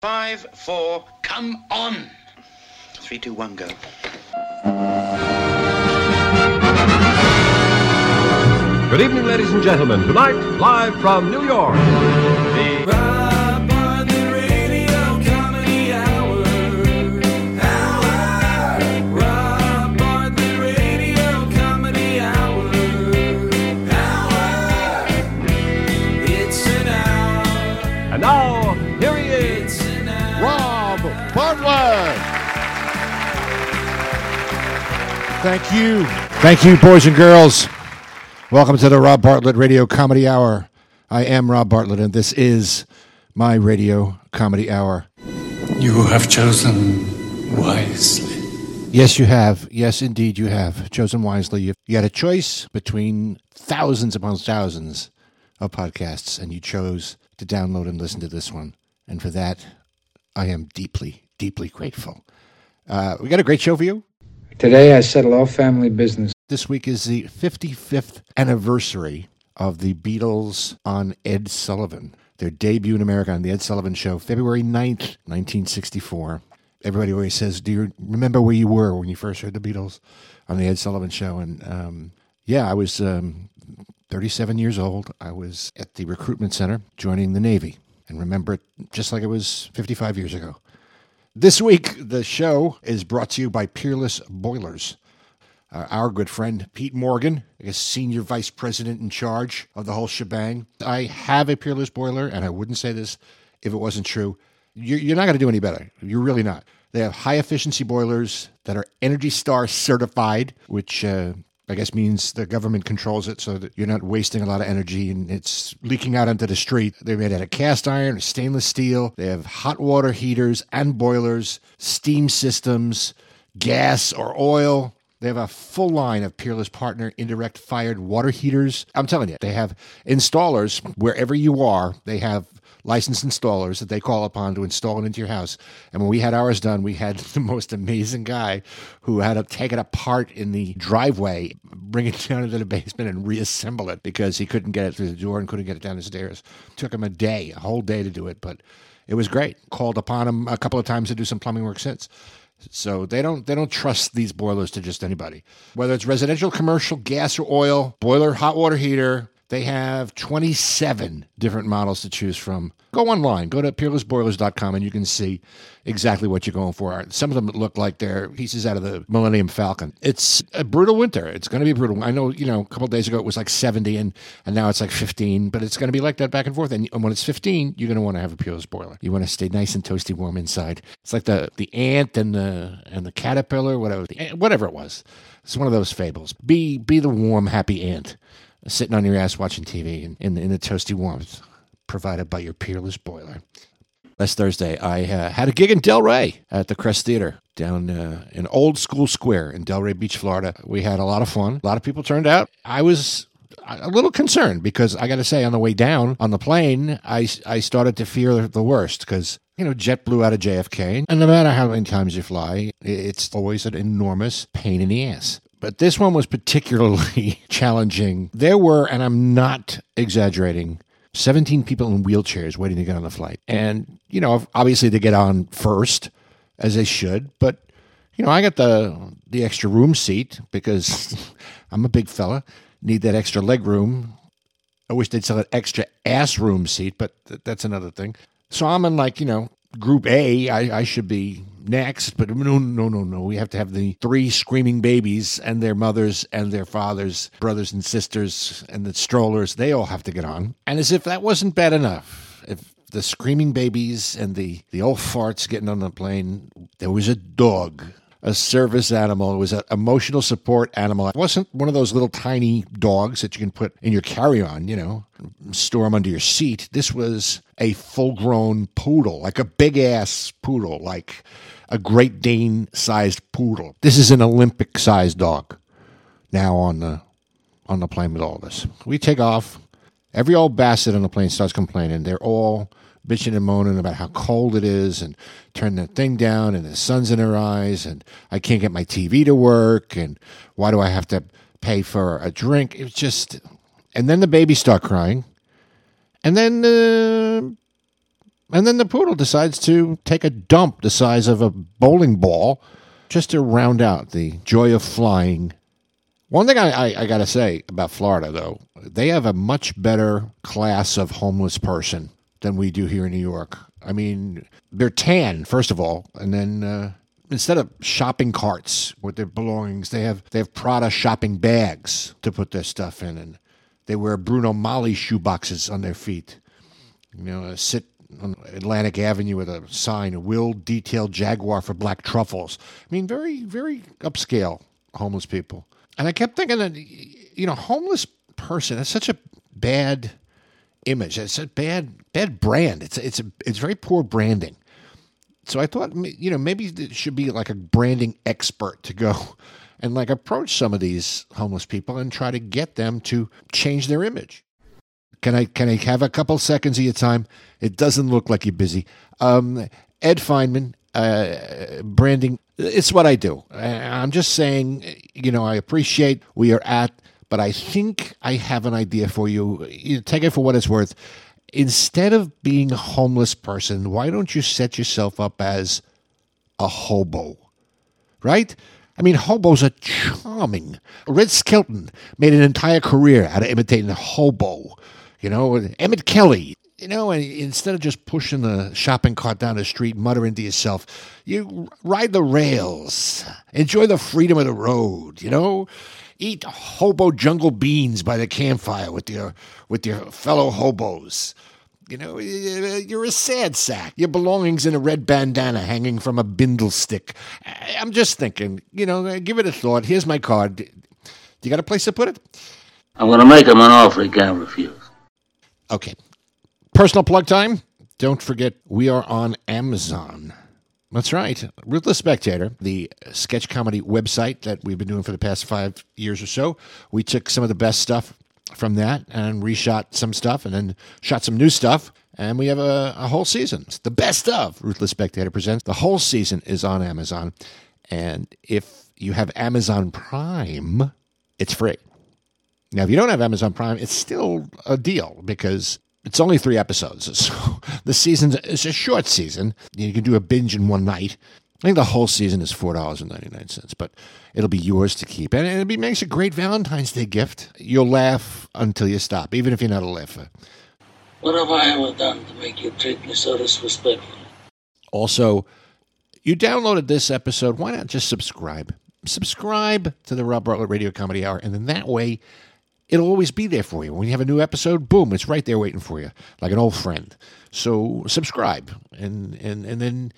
Five, four, come on. Three, two, one, go. Good evening, ladies and gentlemen. Tonight, live from New York, the Thank you. Thank you, boys and girls. Welcome to the Rob Bartlett Radio Comedy Hour. I am Rob Bartlett, and this is my Radio Comedy Hour. You have chosen wisely. Yes, you have. Yes, indeed, you have. Chosen wisely. You you had a choice between thousands upon thousands of podcasts, and you chose to download and listen to this one. And for that, I am deeply, deeply grateful. Uh, we got a great show for you. Today I settle all family business. This week is the 55th anniversary of the Beatles on Ed Sullivan. Their debut in America on The Ed Sullivan Show, February 9th, 1964. Everybody always says, Do you remember where you were when you first heard the Beatles on The Ed Sullivan Show? And um, yeah, I was um, 37 years old. I was at the recruitment center joining the Navy and remember it just like it was 55 years ago. This week, the show is brought to you by Peerless Boilers uh, our good friend Pete Morgan, I guess senior vice president in charge of the whole shebang. I have a peerless boiler, and I wouldn't say this if it wasn't true. You're, you're not going to do any better. You're really not. They have high efficiency boilers that are Energy Star certified, which uh, I guess means the government controls it so that you're not wasting a lot of energy and it's leaking out onto the street. They're made out of cast iron or stainless steel. They have hot water heaters and boilers, steam systems, gas or oil. They have a full line of Peerless Partner indirect fired water heaters. I'm telling you, they have installers wherever you are. They have licensed installers that they call upon to install it into your house. And when we had ours done, we had the most amazing guy who had to take it apart in the driveway, bring it down into the basement, and reassemble it because he couldn't get it through the door and couldn't get it down the stairs. took him a day, a whole day to do it, but it was great. Called upon him a couple of times to do some plumbing work since. So they don't they don't trust these boilers to just anybody. Whether it's residential, commercial, gas or oil, boiler, hot water heater, they have 27 different models to choose from. Go online, go to peerlessboilers.com and you can see exactly what you're going for. Some of them look like they're pieces out of the Millennium Falcon. It's a brutal winter. It's going to be brutal. I know, you know, a couple days ago it was like 70 and, and now it's like 15, but it's going to be like that back and forth. And, and when it's 15, you're going to want to have a Peerless boiler. You want to stay nice and toasty warm inside. It's like the, the ant and the and the caterpillar, whatever, the whatever it was. It's one of those fables. Be be the warm, happy ant sitting on your ass watching TV in, in, in the toasty warmth provided by your peerless boiler. Last Thursday, I uh, had a gig in Delray at the Crest Theater down uh, in Old School Square in Delray Beach, Florida. We had a lot of fun. A lot of people turned out. I was a little concerned because I got to say, on the way down on the plane, I, I started to fear the worst because, you know, JetBlue out of JFK, and no matter how many times you fly, it's always an enormous pain in the ass. But this one was particularly challenging. There were, and I'm not exaggerating, 17 people in wheelchairs waiting to get on the flight. And, you know, obviously they get on first, as they should, but you know, I got the the extra room seat because I'm a big fella, need that extra leg room. I wish they'd sell an extra ass room seat, but th- that's another thing. So I'm in like, you know, group A. I, I should be next, but no, no, no, no. We have to have the three screaming babies and their mothers and their fathers, brothers and sisters, and the strollers. They all have to get on. And as if that wasn't bad enough, if the screaming babies and the, the old farts getting on the plane, there was a dog a service animal. It was an emotional support animal. It wasn't one of those little tiny dogs that you can put in your carry on, you know, store them under your seat. This was a full grown poodle, like a big ass poodle, like a Great Dane sized poodle. This is an Olympic sized dog now on the on the plane with all this. We take off. Every old bastard on the plane starts complaining. They're all bitching and moaning about how cold it is and turn the thing down and the sun's in her eyes and I can't get my TV to work and why do I have to pay for a drink? It's just, and then the babies start crying. And then uh, And then the poodle decides to take a dump the size of a bowling ball just to round out the joy of flying. One thing I, I, I got to say about Florida, though, they have a much better class of homeless person than we do here in New York. I mean, they're tan, first of all, and then uh, instead of shopping carts with their belongings, they have they have Prada shopping bags to put their stuff in, and they wear Bruno Magli shoe boxes on their feet. You know, uh, sit on Atlantic Avenue with a sign, "Will Detail Jaguar for Black Truffles." I mean, very very upscale homeless people. And I kept thinking that you know, homeless person that's such a bad image. It's a bad bad brand. It's it's a, it's very poor branding. So I thought, you know, maybe it should be like a branding expert to go and like approach some of these homeless people and try to get them to change their image. Can I can I have a couple seconds of your time? It doesn't look like you're busy. Um, Ed Feynman, uh, branding. It's what I do. I'm just saying, you know, I appreciate where you're at, but I think I have an idea for you. you take it for what it's worth instead of being a homeless person, why don't you set yourself up as a hobo? Right? I mean, hobos are charming. Red Skelton made an entire career out of imitating a hobo. You know, Emmett Kelly. You know, and instead of just pushing the shopping cart down the street, muttering to yourself, you ride the rails, enjoy the freedom of the road. You know, eat hobo jungle beans by the campfire with your with your fellow hobos. You know, you're a sad sack. Your belongings in a red bandana hanging from a bindle stick. I'm just thinking, you know, uh, give it a thought. Here's my card. Do you got a place to put it? I'm going to make him an offer he can't refuse. Okay. Personal plug time. Don't forget, we are on Amazon. That's right. Ruthless Spectator, the sketch comedy website that we've been doing for the past five years or so. We took some of the best stuff from that and reshot some stuff and then shot some new stuff. And we have a, a whole season. It's the best of Ruthless Spectator Presents. The whole season is on Amazon. And if you have Amazon Prime, it's free. Now, if you don't have Amazon Prime, it's still a deal because it's only three episodes. So the season is a short season. You can do a binge in one night. I think the whole season is four dollars and ninety nine cents, but it'll be yours to keep, and it makes a great Valentine's Day gift. You'll laugh until you stop, even if you're not a laugher. What have I ever done to make you treat me so disrespectfully? Also, you downloaded this episode. Why not just subscribe? Subscribe to the Rob Bartlett Radio Comedy Hour, and then that way, it'll always be there for you. When you have a new episode, boom, it's right there waiting for you, like an old friend. So subscribe, and and and then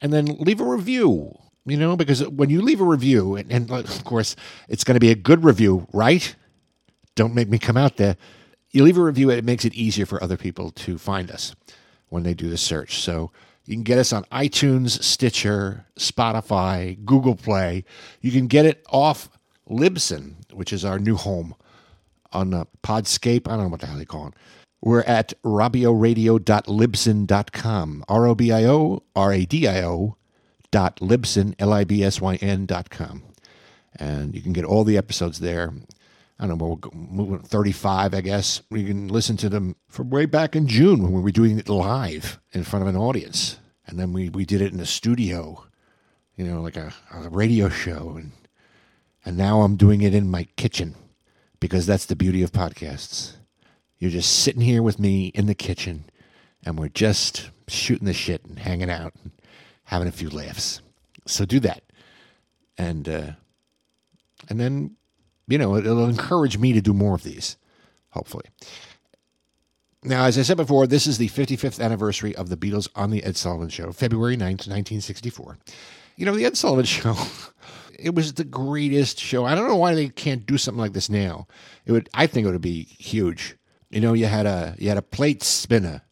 and then leave a review. You know, because when you leave a review, and, and of course, it's going to be a good review, right? Don't make me come out there. You leave a review, it makes it easier for other people to find us when they do the search. So you can get us on iTunes, Stitcher, Spotify, Google Play. You can get it off Libsyn, which is our new home on uh, Podscape. I don't know what the hell they call it. We're at robioradio.libsyn.com. R O B I O R A D I O dot Libsyn, L I B S Y N dot com. And you can get all the episodes there. I don't know, we're moving 35, I guess. You can listen to them from way back in June when we were doing it live in front of an audience. And then we, we did it in a studio, you know, like a, a radio show. And, and now I'm doing it in my kitchen because that's the beauty of podcasts. You're just sitting here with me in the kitchen, and we're just shooting the shit and hanging out and having a few laughs. So do that, and uh, and then you know it'll encourage me to do more of these, hopefully. Now, as I said before, this is the 55th anniversary of the Beatles on the Ed Sullivan Show, February 9th, 1964. You know, the Ed Sullivan Show, it was the greatest show. I don't know why they can't do something like this now. It would, I think it would be huge. You know, you had a you had a plate spinner,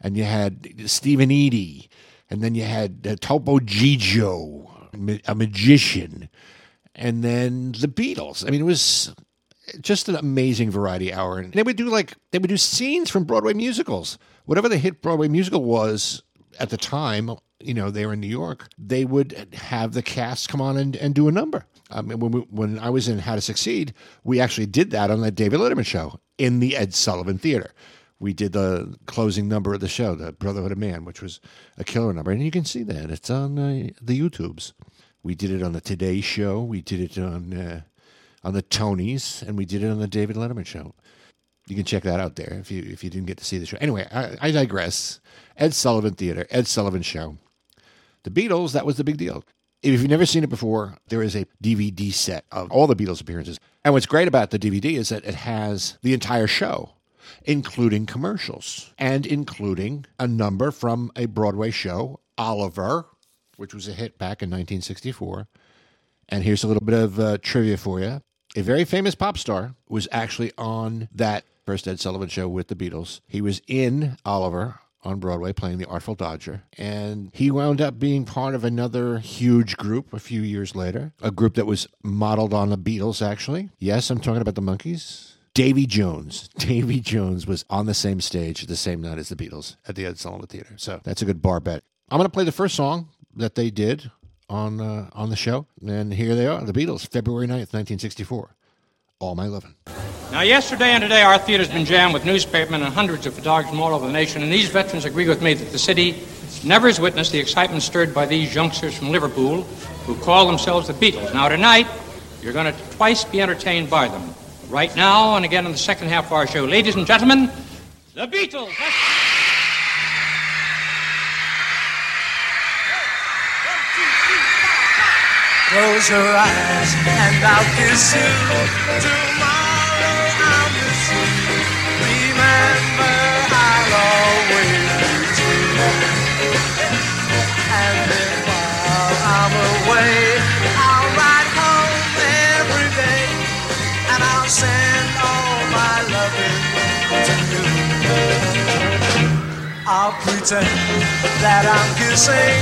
and you had Steve and Eydie, and then you had uh, Topo Gigio, a magician, and then the Beatles. I mean, it was just an amazing variety hour. And they would do like they would do scenes from Broadway musicals. Whatever the hit Broadway musical was at the time, you know, they were in New York, they would have the cast come on and, and do a number. I mean, when, we, when I was in How to Succeed, we actually did that on the David Letterman show in the Ed Sullivan Theater. we did the closing number of the show, the Brotherhood of Man, which was a killer number, and you can see that it's on uh, the YouTubes. We did it on the Today Show. We did it on uh, on the Tonys, and we did it on the David Letterman Show. You can check that out there if you if you didn't get to see the show. Anyway, I, I digress. Ed Sullivan Theater, Ed Sullivan Show. The Beatles, that was the big deal. If you've never seen it before, there is a DVD set of all the Beatles appearances. And what's great about the DVD is that it has the entire show, including commercials and including a number from a Broadway show, Oliver, which was a hit back in 1964. And here's a little bit of uh, trivia for you. A very famous pop star was actually on that first Ed Sullivan show with the Beatles. He was in Oliver on Broadway playing the Artful Dodger. And he wound up being part of another huge group a few years later, a group that was modeled on the Beatles, actually. Yes, I'm talking about the Monkees. Davy Jones. Davy Jones was on the same stage the same night as the Beatles at the Ed Sullivan Theater. So that's a good bar bet. I'm going to play the first song that they did on uh, on the show. And here they are, the Beatles, February 9th, 1964. All My Lovin'. Now, yesterday and today, our theater's been jammed with newspapermen and hundreds of photographers from all over the nation, and these veterans agree with me that the city never has witnessed the excitement stirred by these youngsters from Liverpool who call themselves the Beatles. Now, tonight, you're going to twice be entertained by them. Right now, and again in the second half of our show. Ladies and gentlemen, the Beatles. Close your eyes and I'll kiss you. Pretend that I'm kissing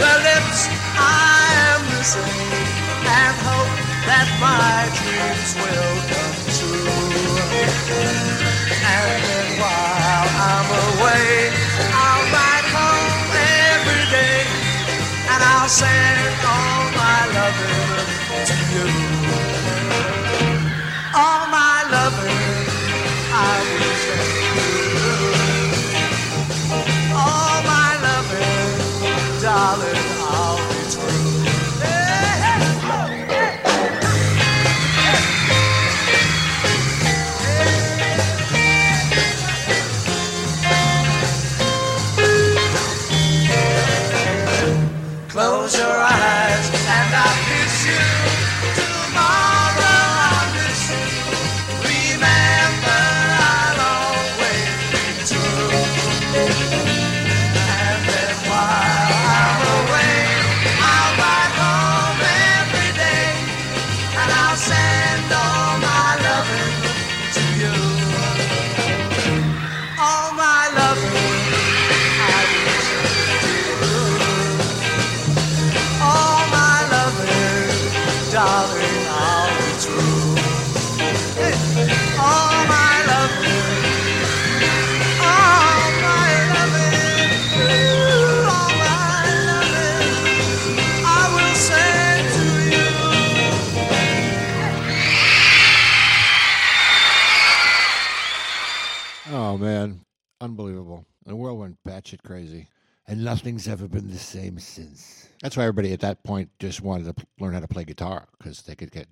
the lips I am missing and hope that my dreams will come true. And then while I'm away, I'll ride home every day and I'll send all my loving to you. The world went batshit crazy, and nothing's ever been the same since. That's why everybody at that point just wanted to learn how to play guitar because they could get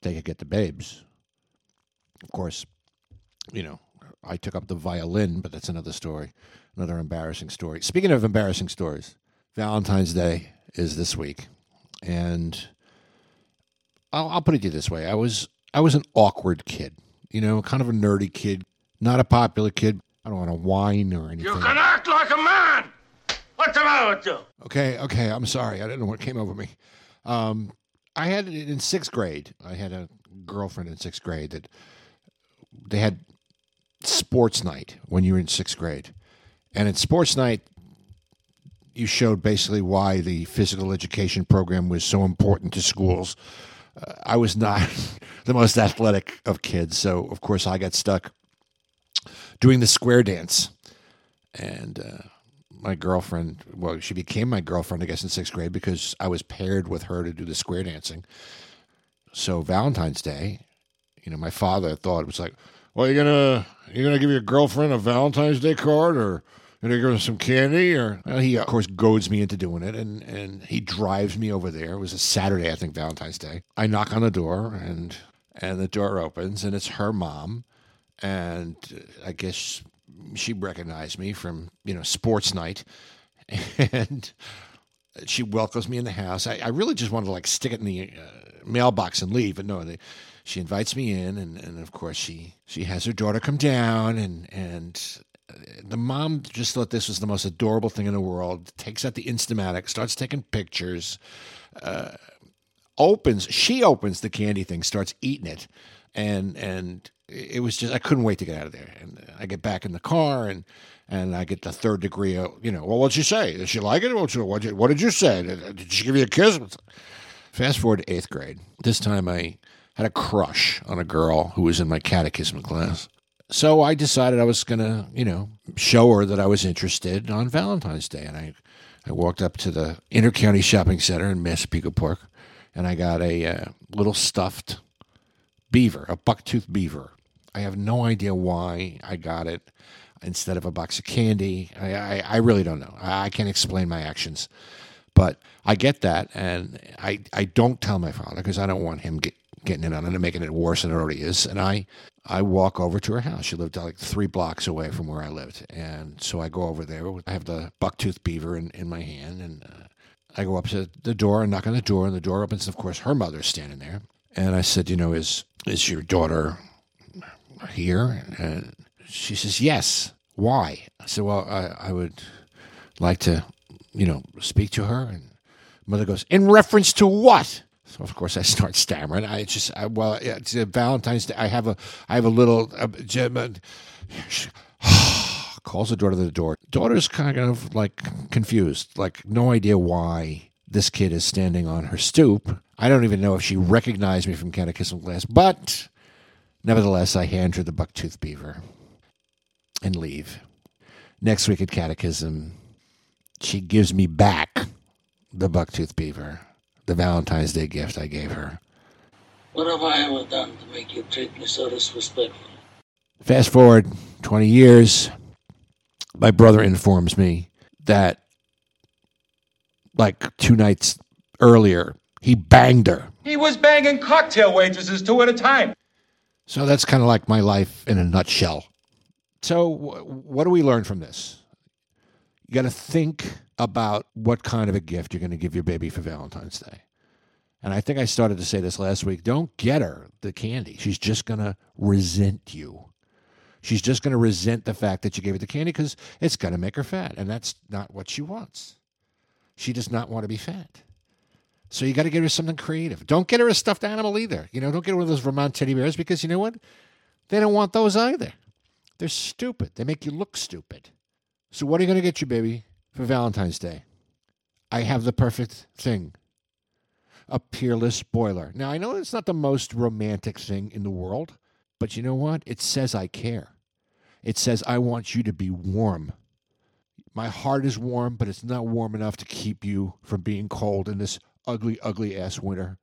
they could get the babes. Of course, you know, I took up the violin, but that's another story, another embarrassing story. Speaking of embarrassing stories, Valentine's Day is this week, and I'll, I'll put it to you this way: I was I was an awkward kid, you know, kind of a nerdy kid, not a popular kid. I don't want to whine or anything. You can act like a man! What's the matter with you? Okay, okay. I'm sorry. I didn't know what came over me. Um, I had it in sixth grade. I had a girlfriend in sixth grade that they had sports night when you were in sixth grade, and at sports night, you showed basically why the physical education program was so important to schools. Uh, I was not the most athletic of kids, so of course I got stuck doing the square dance, and. Uh, my girlfriend, well, she became my girlfriend, I guess, in sixth grade because I was paired with her to do the square dancing. So Valentine's Day, you know, my father thought it was like, Well, you're gonna you're gonna give your girlfriend a Valentine's Day card, or you gonna give her some candy, or well, he of course goads me into doing it, and and he drives me over there. It was a Saturday, I think, Valentine's Day. I knock on the door, and and the door opens, and it's her mom, and uh, I guess she recognized me from you know sports night, and she welcomes me in the house. I, I really just wanted to like stick it in the uh, mailbox and leave, but no, they, she invites me in, and, and of course she she has her daughter come down, and and uh, the mom just thought this was the most adorable thing in the world. Takes out the Instamatic, starts taking pictures, uh, opens she opens the candy thing, starts eating it, and and it was just I couldn't wait to get out of there. And I get back in the car and and I get the third degree. Of, you know, well, what'd she say? Did she like it? What, what, what did you say? Did, did she give you a kiss? Fast forward to eighth grade. This time I had a crush on a girl who was in my catechism class. So I decided I was going to, you know, show her that I was interested on Valentine's Day. And I, I walked up to the Intercounty Shopping Center in Massapequa Park and I got a uh, little stuffed beaver, a bucktooth beaver. I have no idea why I got it instead of a box of candy. I, I, I really don't know. I, I can't explain my actions. But I get that, and I, I don't tell my father because I don't want him get, getting in on it and making it worse than it already is. And I, I walk over to her house. She lived like three blocks away from where I lived. And so I go over there. I have the bucktooth beaver in, in my hand, and uh, I go up to the door and knock on the door, and the door opens. And of course, her mother's standing there. And I said, you know, is is your daughter here? And she says, yes. Why? I said, well, I, I would like to, you know, speak to her. And mother goes, in reference to what? So of course I start stammering. I just, I, well, it's Valentine's Day. I have a, I have a little, uh, calls the daughter to the door. Daughter's kind of like confused, like no idea why this kid is standing on her stoop. I don't even know if she recognized me from catechism class, but nevertheless, I hand her the bucktooth beaver and leave. Next week at catechism, she gives me back the bucktooth beaver, the Valentine's Day gift I gave her. What have I ever done to make you treat me so disrespectful? Fast forward 20 years, my brother informs me that like two nights earlier, he banged her. He was banging cocktail waitresses two at a time. So that's kind of like my life in a nutshell. So, wh- what do we learn from this? You got to think about what kind of a gift you're going to give your baby for Valentine's Day. And I think I started to say this last week. Don't get her the candy. She's just going to resent you. She's just going to resent the fact that you gave her the candy because it's going to make her fat. And that's not what she wants. She does not want to be fat. So you got to get her something creative. Don't get her a stuffed animal either. You know, don't get her one of those Vermont teddy bears because you know what? They don't want those either. They're stupid. They make you look stupid. So what are you going to get your baby, for Valentine's Day? I have the perfect thing. A peerless boiler. Now I know it's not the most romantic thing in the world, but you know what? It says I care. It says I want you to be warm. My heart is warm, but it's not warm enough to keep you from being cold in this ugly, ugly ass winter.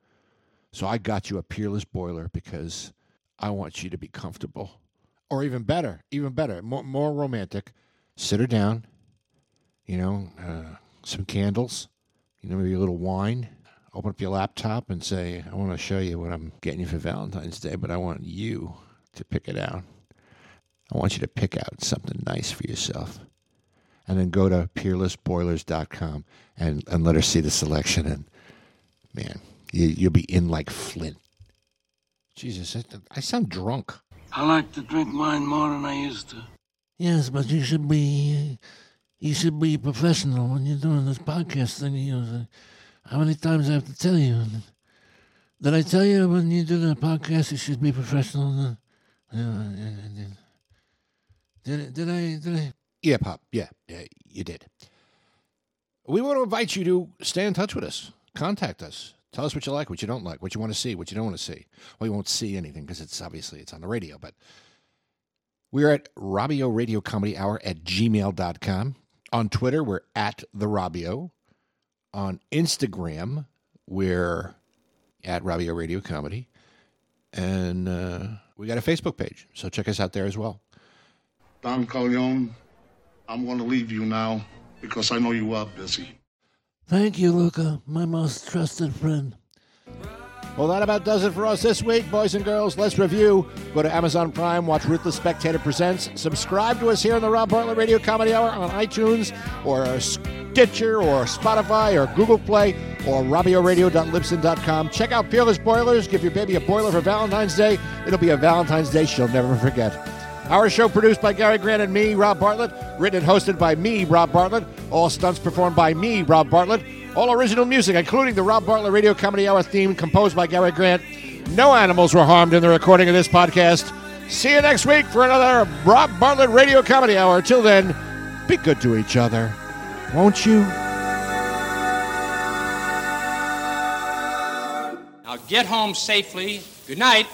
So I got you a peerless boiler because I want you to be comfortable. Or even better, even better, more, more romantic. Sit her down, you know, uh, some candles, you know, maybe a little wine. Open up your laptop and say, I want to show you what I'm getting you for Valentine's Day, but I want you to pick it out. I want you to pick out something nice for yourself. And then go to peerlessboilers.com and, and let her see the selection. And man, you, you'll be in like Flint. Jesus, I, I sound drunk. I like to drink wine more than I used to. Yes, but you should be you should be professional when you're doing this podcast thing. You know, how many times I have to tell you? Did I tell you when you do the podcast you should be professional? Uh, uh, uh, did, did I? Did I? Yeah, Pop. Yeah, yeah, you did. We want to invite you to stay in touch with us. Contact us. Tell us what you like, what you don't like, what you want to see, what you don't want to see. Well, you won't see anything because it's obviously it's on the radio, but we're at Robio Radio Comedy Hour at gmail.com. On Twitter, we're at the Robio. On Instagram, we're at Robio Radio Comedy. And uh, we got a Facebook page, so check us out there as well. Don Corleone, I'm going to leave you now because I know you are busy. Thank you, Luca, my most trusted friend. Well, that about does it for us this week, boys and girls. Let's review. Go to Amazon Prime, watch Ruthless Spectator Presents. Subscribe to us here on the Rob Bartlett Radio Comedy Hour on iTunes or Stitcher or Spotify or Google Play or RobioRadio.Libsyn.com. Check out Peerless Boilers. Give your baby a boiler for Valentine's Day. It'll be a Valentine's Day she'll never forget. Our show produced by Gary Grant and me, Rob Bartlett. Written and hosted by me, Rob Bartlett. All stunts performed by me, Rob Bartlett. All original music, including the Rob Bartlett Radio Comedy Hour theme, composed by Gary Grant. No animals were harmed in the recording of this podcast. See you next week for another Rob Bartlett Radio Comedy Hour. Till then, be good to each other. Won't you? Now get home safely. Good night.